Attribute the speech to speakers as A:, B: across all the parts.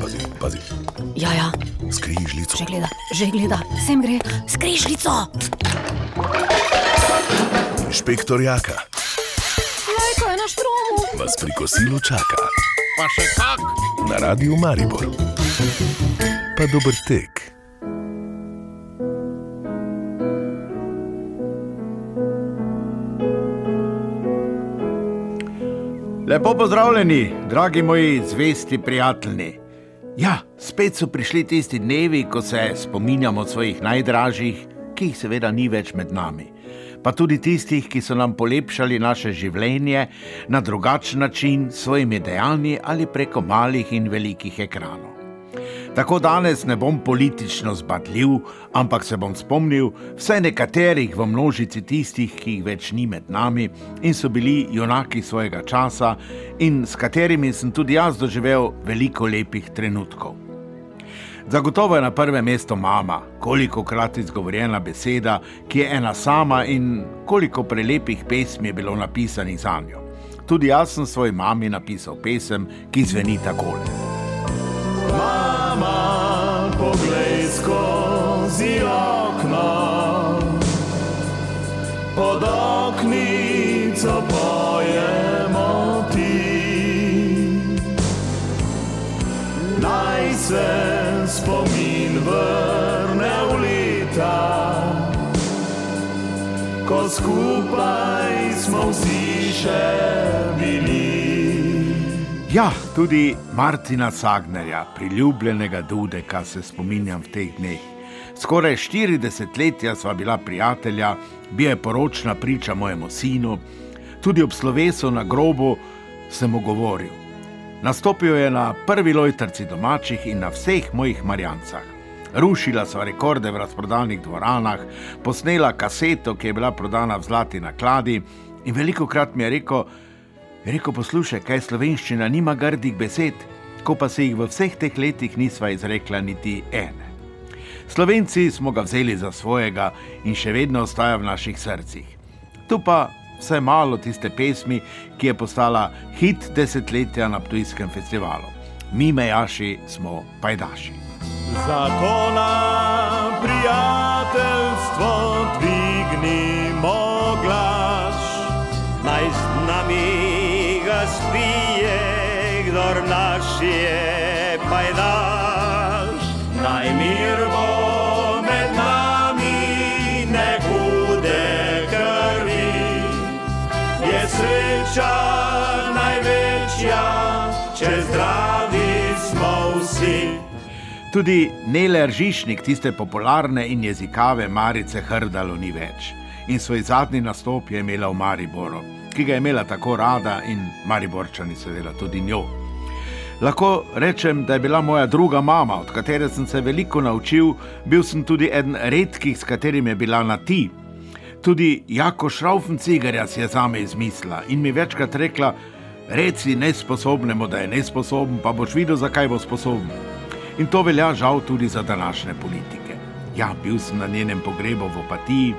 A: Pazi, pazi.
B: Ja, ja,
A: Skrižljico.
B: že gleda, že gleda, sem gre, skrižljico.
A: Inšpektor Jaka
B: Lajko je na štromu.
A: vas pri kosilu čaka.
C: Pa še kak?
A: Na radiju Maribor. Pa dober tek.
C: Lepo pozdravljeni, dragi moji zvesti prijatelji. Ja, spet so prišli tisti dnevi, ko se spominjamo svojih najdražjih, ki jih seveda ni več med nami. Pa tudi tistih, ki so nam polepšali naše življenje na drugačen način, s svojimi dejanji ali preko malih in velikih ekranov. Tako danes ne bom politično zbadljiv, ampak se bom spomnil vsaj nekaterih v množici tistih, ki jih več ni med nami in so bili junaki svojega časa in s katerimi sem tudi jaz doživel veliko lepih trenutkov. Zagotovo je na prvem mestu mama, koliko krat izgovorjena beseda, ki je ena sama in koliko prelepih pesmi je bilo napisanih za njo. Tudi jaz sem svoji mami napisal pesem, ki zveni takole.
D: Mama, poglej skozi okno, pod oknico pojemo ti. Naj se spomin vrne v leta, ko skupaj smo vsi še bili.
C: Ja, tudi Martina Sagnerja, priljubljenega Dudeka, se spominjam v teh dneh. Skoraj 40 let sva bila prijatelja, bil je poročna priča mojemu sinu, tudi ob slovesu na grobu sem mu govoril. Nastopil je na prvi lojtrci domačih in na vseh mojih marjancah. Rušila sva rekorde v razprodanih dvoranah, posnela kaseto, ki je bila prodana v zlati nakladi, in veliko krat mi je rekel, je rekel: Poslušaj, kaj slovenščina nima grdih besed, ko pa se jih v vseh teh letih nisva izrekla niti ene. Slovenci smo ga vzeli za svojega in še vedno ostaja v naših srcih. Tu pa vse malo tiste pesmi, ki je postala hit desetletja na Ptujskem festivalu. Mi, mejaši, smo pajdaši.
D: Zato na prijateljstvo dvignimo
E: spije, kdor naš je pajdaš.
D: Naj mir bo med nami, ne hude krvi. Je sreča največja, če zdravi smo vsi.
C: Tudi Nele Ržišnik, tiste popularne in jezikave Marice Hrdalo ni več. In svoj zadnji nastop je imela v Mariboru, ki ga je imela tako rada in Mariborčani seveda tudi njo. Lahko rečem, da je bila moja druga mama, od katere sem se veliko naučil, bil sem tudi eden redkih, s katerim je bila na ti. Tudi Jako Šraufencigerja si je zame izmislila in mi večkrat rekla: Reci nesposobnemu, da je nesposoben, pa boš videl, zakaj bo sposoben. In to velja žal tudi za današnje politike. Ja, bil sem na njenem pogrebu v Opatiji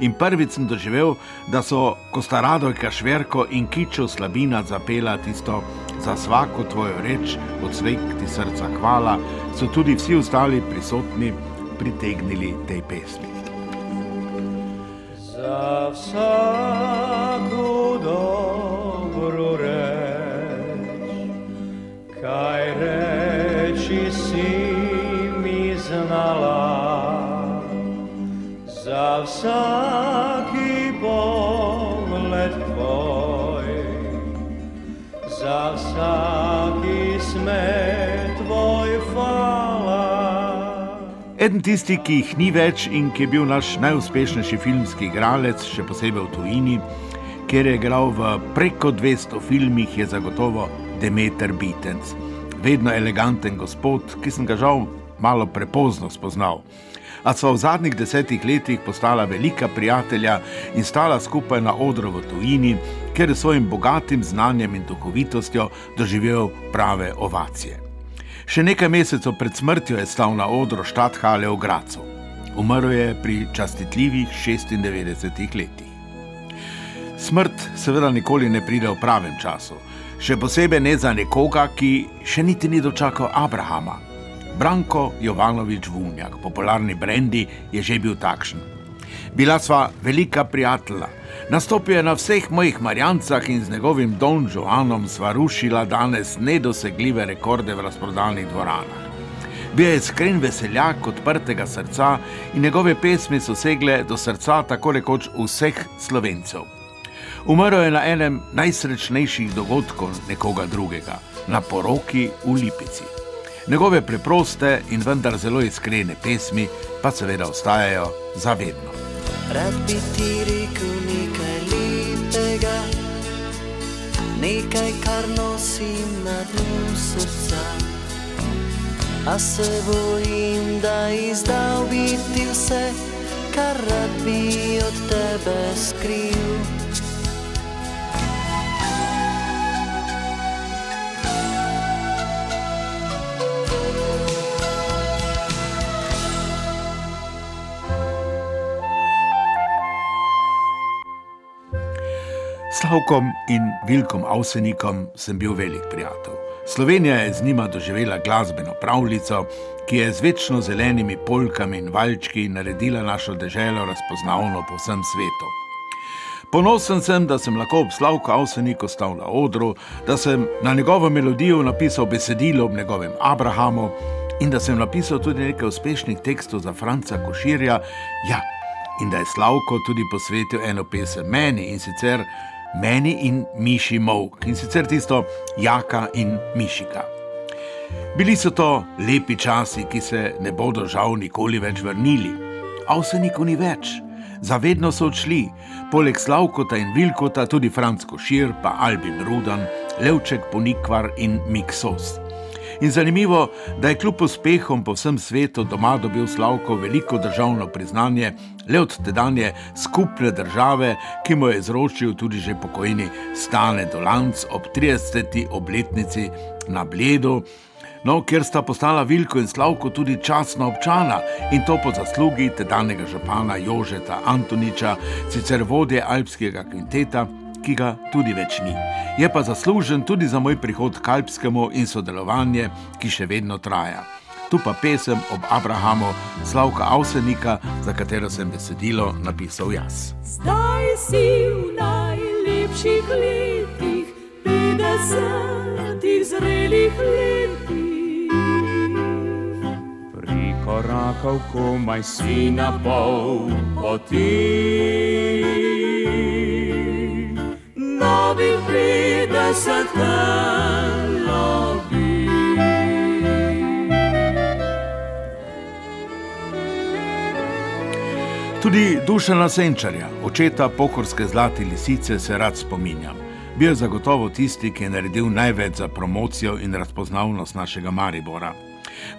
C: in prvič sem doživel, da so Kostaradojka Šverko in Kičo Slabina zapela tisto za svako tvojo reč, od svek ti srca hvala, so tudi vsi ostali prisotni pritegnili tej pesmi.
D: Za vsako dobro reč, za vsaki pogled tvoj, za vsaki smet tvoj hvala.
C: Eden tisti, ki jih ni več in ki je bil naš najuspešnejši filmski igralec, še posebej v tujini, kjer je igral v preko 200 filmih, je zagotovo Demeter Bitenc. Vedno eleganten gospod, ki sem ga žal malo prepozno spoznal. A so v zadnjih desetih letih postala velika prijatelja in stala skupaj na odru v tujini, ker je s svojim bogatim znanjem in duhovitostjo doživel prave ovacije. Še nekaj mesecev pred smrtjo je stal na odru Štathale v Gracu. Umrl je pri častitljivih 96 letih. Smrt seveda nikoli ne pride v pravem času. Še posebej ne za nekoga, ki še niti ni dočakal Abrahama. Branko Jovanovič Vunjak, popularni Brendi, je že bil takšen. Bila sva velika prijatelja. Nastopil je na vseh mojih marjancah in z njegovim Don Joanom sva rušila danes nedosegljive rekorde v razprodanih dvoranah. Bil je iskren veseljak odprtega srca in njegove pesmi so segle do srca tako rekoč vseh slovencev. Umrl je na enem najsrečnejših dogodkov nekoga drugega, na poroki v Lipici. Njegove preproste in vendar zelo iskrene pesmi pa seveda ostajajo zavedno.
F: Rad bi ti rekel nekaj lepega, nekaj, kar nosim na dnu srca. A se bojim, da izdal bi ti vse, kar rad bi od tebe skril.
C: Slavkom in Vilkom Avsenikom sem bil velik prijatelj. Slovenija je z njima doživela glasbeno pravljico, ki je z večno zelenimi polkami in valčki naredila našo deželo razpoznavno po vsem svetu. Ponosen sem, da sem lahko ob Slavku Avseniku stal na odru, da sem na njegovo melodijo napisal besedilo ob njegovem Abrahamu in da sem napisal tudi nekaj uspešnih tekstov za Franca Koširja. Ja, in da je Slavko tudi posvetil eno pesem meni in sicer meni in Miši Mowk in sicer tisto Jaka in Mišika. Bili so to lepi časi, ki se ne bodo žal nikoli več vrnili, a vse nikoli ni več. Zavedno so odšli, poleg Slavkota in Vilkota tudi Franco Šir, pa Albin Rudan, Levček Ponikvar in Miksos. In zanimivo, da je kljub uspehom po vsem svetu doma dobil Slavko veliko državno priznanje, le od tedanje skupne države, ki mu je izročil tudi že pokojni Stane Dolanc ob 30. obletnici na Bledu. No, ker sta postala Vilko in Slavko tudi časna občana in to po zaslugi tedanjega župana Jožeta Antoniča, sicer vodje alpskega kvinteta, ki ga tudi več ni. Je pa zaslužen tudi za moj prihod k Alpskemu in sodelovanje, ki še vedno traja. Tu pa pesem ob Abrahamu, Slavka Avsenika, za katero sem besedilo napisal jaz.
G: Zdaj si v najlepših letih, 50 zrelih letih.
H: Prikorakal komaj si na pol poti.
G: Novih 50 lobi.
C: Tudi Dušana Senčarja, očeta pohorske zlate lisice, se rad spominjam. Bil je zagotovo tisti, ki je naredil največ za promocijo in razpoznavnost našega Maribora.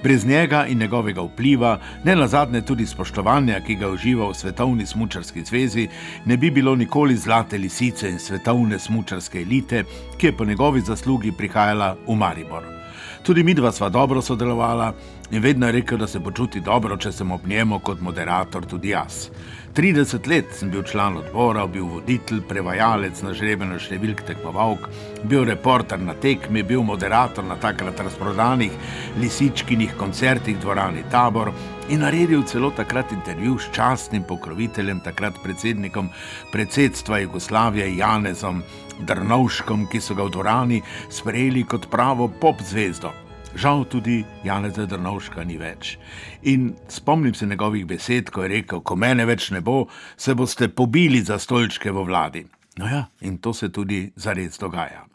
C: Brez njega in njegovega vpliva, ne na zadnje tudi spoštovanja, ki ga uživa v Svetovni smočarski zvezi, ne bi bilo nikoli zlate lisice in svetovne smočarske elite, ki je po njegovi zaslugi prihajala v Maribor. Tudi mi dva sva dobro sodelovala in vedno je rekel, da se počuti dobro, če sem ob njemu kot moderator tudi jaz. 30 let sem bil član odbora, bil voditelj, prevajalec na žrebeno številk tekmovalk, bil reporter na tekmi, bil moderator na takrat razprodanih lisičkinih koncertih dvorani Tabor in naredil celo takrat intervju s častnim pokroviteljem, takrat predsednikom predsedstva Jugoslavije Janezom Drnovškom, ki so ga v dvorani sprejeli kot pravo pop zvezdo. Žal tudi Janeza Drnovška ni več. In spomnim se njegovih besed, ko je rekel: Ko mene več ne bo, se boste pobili za stolčke v vladi. No ja, in to se tudi zares dogaja.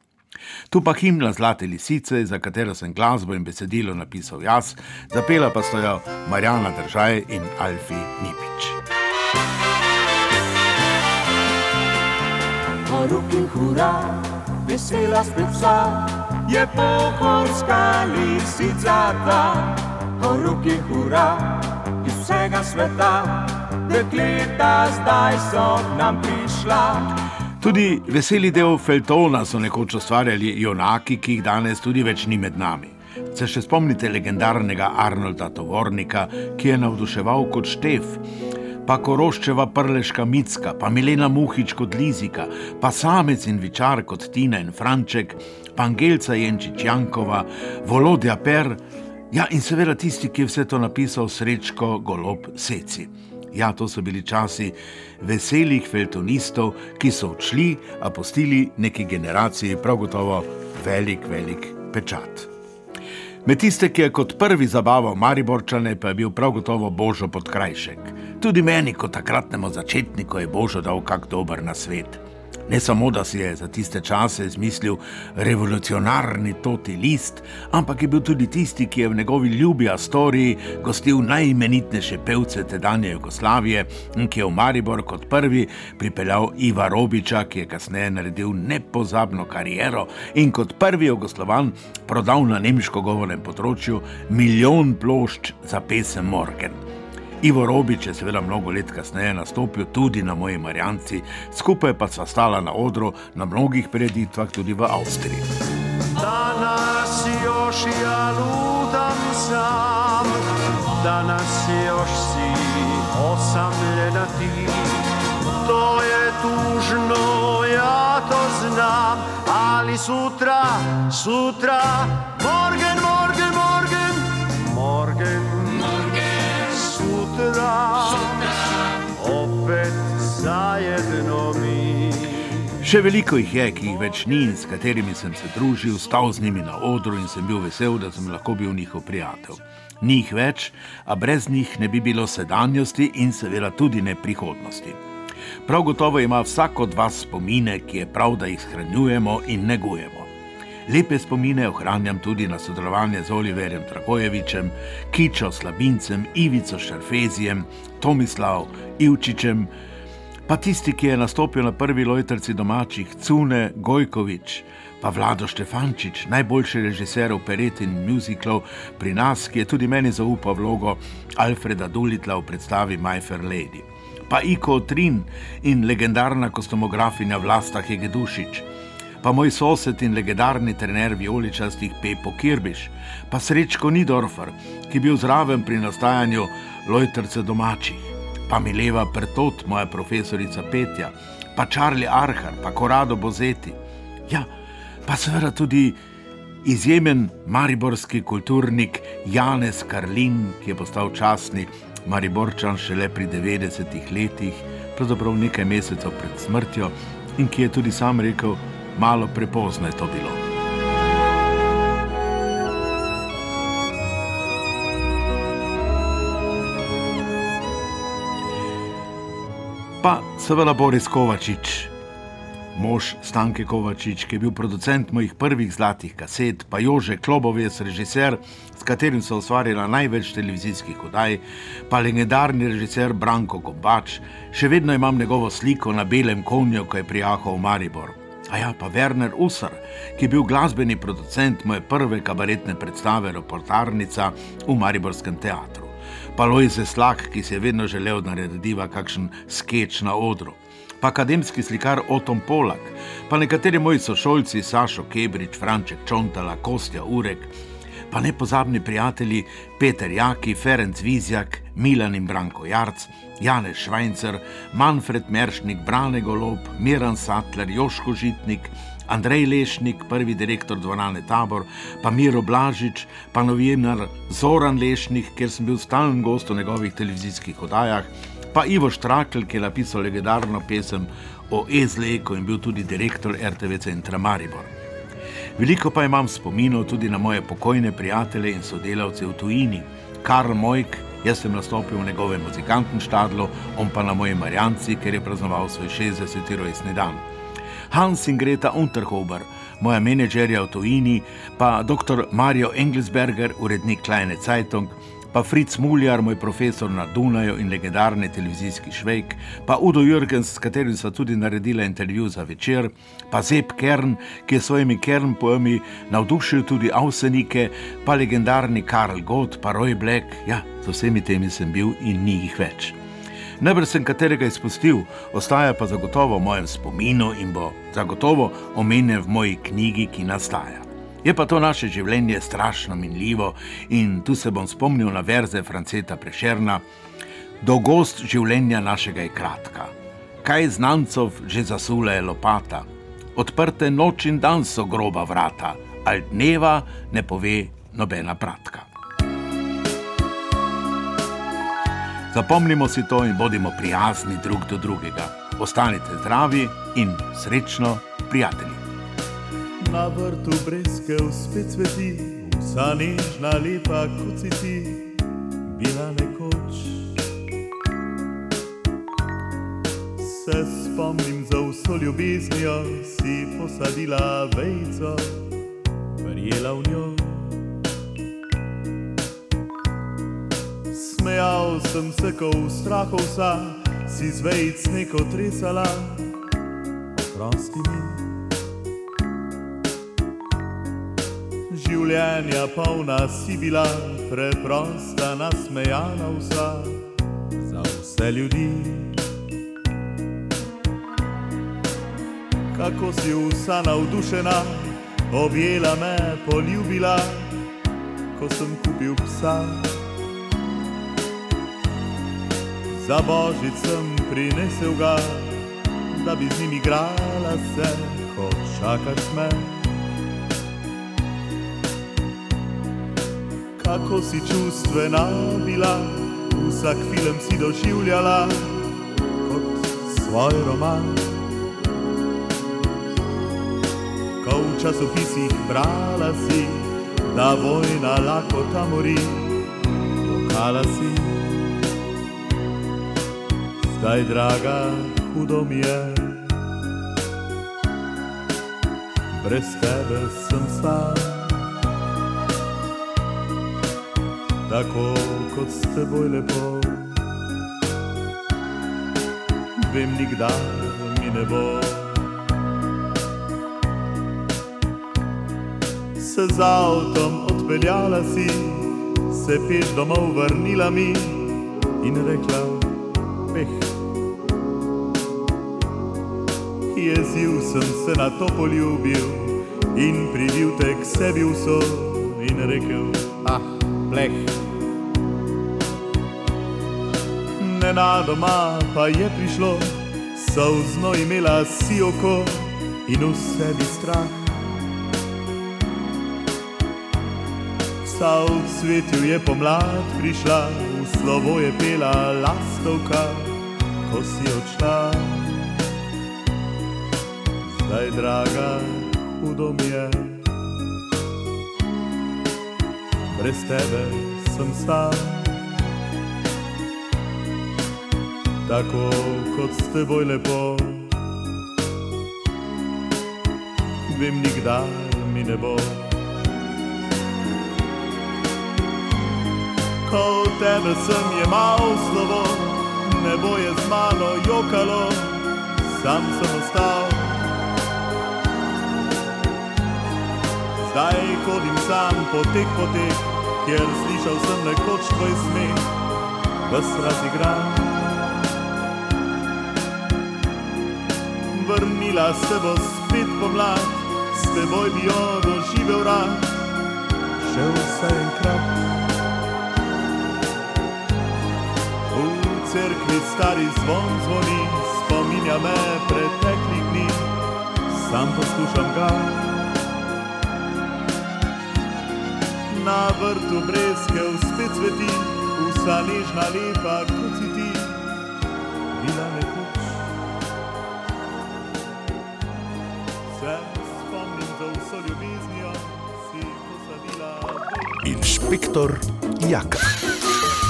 C: Tu pa himna Zlate lisice, za katero sem glasbo in besedilo napisal jaz, zapela pa so jo Marjana Držaj in Alfi Nipič.
H: Horuk in hura, vesela vsa, je pohorska lisica ta. Horuk in hura, iz vsega sveta, dekleta zdaj so nam prišla.
C: Tudi veseli del Feltona so nekoč ustvarjali junaki, ki jih danes tudi več ni med nami. Se še spomnite legendarnega Arnolda Tovornika, ki je navduševal kot Štef. Pa Koroščeva prleška Micka, pa Milena Muhič kot Lizika, pa Samec in Vičar kot Tina in Franček, pa Angelca Jenčič Jankova, Volodja Per, ja in seveda tisti, ki je vse to napisal Srečko Golob Seci. Ja, to so bili časi veselih feltonistov, ki so odšli, a postili neki generaciji prav gotovo velik, velik pečat. Med tiste, ki je kot prvi zabaval Mariborčane, pa je bil prav gotovo Božo podkrajšek. Tudi meni, kot takratnemu začetniku, je Božo dal kak dober na svet. Ne samo, da si je za tiste čase izmislil revolucionarni toti list, ampak je bil tudi tisti, ki je v njegovi ljubi Astoriji gostil najimenitnejše pevce tedanje Jugoslavije in ki je v Maribor kot prvi pripeljal Iva Robiča, ki je kasneje naredil nepozabno kariero in kot prvi Jugoslovan prodal na nemško govornem področju milijon plošč za pesem Morgan. Ivo Robič je seveda mnogo let kasneje nastopil tudi na moji Marjanci, skupaj pa sva stala na odru na mnogih preditvah tudi v Avstriji.
I: Danas još ja ludam sam, danas još si osamljena ti. To je tužno, ja to znam, ali sutra, sutra, morgen,
C: Še veliko jih je, ki jih več ni in s katerimi sem se družil, stal z njimi na odru in sem bil vesel, da sem lahko bil njihov prijatelj. Ni jih več, a brez njih ne bi bilo sedanjosti in seveda tudi ne prihodnosti. Prav gotovo ima vsak od vas spomine, ki je prav, da jih shranjujemo in negujemo. Lepe spomine ohranjam tudi na sodelovanje z Oliverjem Trakojevičem, Kičo Slabincem, Ivico Šarfezijem, Tomislav Ivčičem, pa tisti, ki je nastopil na prvi lojtrci domačih, Cune Gojkovič, pa Vlado Štefančič, najboljši režiser operet in muziklov pri nas, ki je tudi meni zaupal vlogo Alfreda Dulitla v predstavi My Fair Lady. Pa Iko Trin in legendarna kostomografinja Vlasta Hegedušič, pa moj sosed in legendarni trener vijoličastih Pepo Kirbiš, pa Srečko Nidorfer, ki je bil zraven pri nastajanju Lojtrce domačih, pa Mileva Pertot, moja profesorica petja, pa Charlie Arhar, pa Korado Bozeti. Ja, pa seveda tudi izjemen mariborski kulturnik Janez Karlin, ki je postal časni Mariborčan šele pri 90 letih, pravzaprav nekaj mesecev pred smrtjo, in ki je tudi sam rekel, malo prepozno je to bilo. Seveda Boris Kovačič, mož Stanke Kovačič, ki je bil producent mojih prvih zlatih kaset, pa Jože Klobovec, režiser, s katerim so ustvarjala največ televizijskih oddaj, pa legendarni režiser Branko Gombač, še vedno imam njegovo sliko na belem konju, ko je prijahal v Maribor. A ja, pa Werner Usar, ki je bil glasbeni producent moje prve kabaretne predstave Reportarnica v Mariborskem teatru. Pa Lojze Slak, ki si je vedno želel narediti kakšen sketch na odru. Pa akademski slikar Otom Polak, pa nekateri moji sošolci Sašo Kebrič, Franček Čontala, Kostja Urek, pa nepozabni prijatelji Peter Jaki, Ferenc Vizjak, Milan in Branko Jarc, Janez Švajcer, Manfred Meršnik, Brane Golob, Miran Sattler, Joško Žitnik, Andrej Lešnik, prvi direktor dvorane Tabor, pa Miro Blažič, pa novinar Zoran Lešnik, ker sem bil stalen gost v njegovih televizijskih oddajah, pa Ivo Štrakl, ki je napisal legendarno pesem o Ezleku in bil tudi direktor RTV centra Maribor. Veliko pa imam spominov tudi na moje pokojne prijatelje in sodelavce v tujini. Karl Mojk, jaz sem nastopil v njegovem muzikantnem štadlu, on pa na moji Marjanci, ker je praznoval svoj 60. rojstni dan. Hans in Greta Unterhober, moja menedžerja v tujini, pa dr. Mario Engelsberger, urednik Kleine Zeitung, pa Fritz Muljar, moj profesor na Dunaju in legendarni televizijski švejk, pa Udo Jürgens, s katerim sva tudi naredila intervju za večer, pa Zeb Kern, ki je s svojimi Kern poemi navdušil tudi avsenike, pa legendarni Karl Gott, pa Roy Black, ja, z vsemi temi sem bil in ni jih več. Najbrž sem katerega izpustil, ostaja pa zagotovo v mojem spominu in bo zagotovo omenjen v moji knjigi, ki nastaja. Je pa to naše življenje strašno minljivo in tu se bom spomnil na verze Franceta Prešerna. Dolgost življenja našega je kratka. Kaj znancov že zasula je lopata, odprte noč in dan so groba vrata, ali dneva ne pove nobena pratka. Zapomnimo si to in bodimo prijazni drug do drugega. Ostanite zdravi in srečno, prijatelji.
D: Na vrtu breskev spet cveti, vsa nežna lepa kot si ti, bila nekoč. Se spomnim za vso ljubeznijo, si posadila vejco, verjela v njo. Smejal sem se, ko v strahu vsa, si z vejc neko tresala, oprosti mi. Življenja polna si bila, preprosta, nasmejana vsa, za vse ljudi. Kako si vsa navdušena, objela me, poljubila, ko sem kupil psa. Za božič sem prinesel ga, da bi z njim igrala se, ko čakaš me. Kako si čustvena bila, vsak film si doživljala kot svoj roman. Ko v časopisih brala si, da vojna lahko tam mori, pokala si. Zdaj, draga, hudo mi je, brez tebe sem sam. Tako kot s teboj lepo, vem, nikdar mi ne bo. Se z avtom odpeljala si, se peš domov vrnila mi in rekla, peh. Jezil sem se na to poljubil in privil te k sebi vso in rekel, ah, pleh. Nenadoma pa je prišlo, solzno imela si oko in v sebi strah. Vsa v cvetju je pomlad prišla, v slovo je pela lastovka, ko si odšla. Zdaj, draga, hudo mi je, brez tebe sem star. Tako kot s teboj lepo, vem, nikdar mi ne bo. Ko tebe sem jemal slovo, nebo je z mano jokalo, sam sem ostal. Zdaj hodim sam po teh poteh, kjer slišal sem nekoč tvoj smeh, vas razigran. Vrnila se bo spet pomlad, s teboj bi jo doživel rad, še vse enkrat. V cerkvi stari zvon zvoni, spominja me preteklih dni, sam poslušam ga. Na vrtu brezkev spet cveti, vsa nežna lepa kot si ti, bila nekoč. Se spomnim za vso ljubeznijo, si posadila.
A: Inšpektor Jaka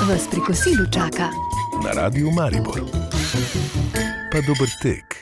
B: Vas pri kosilu čaka.
A: na radiju Maribor. Pa dober tek.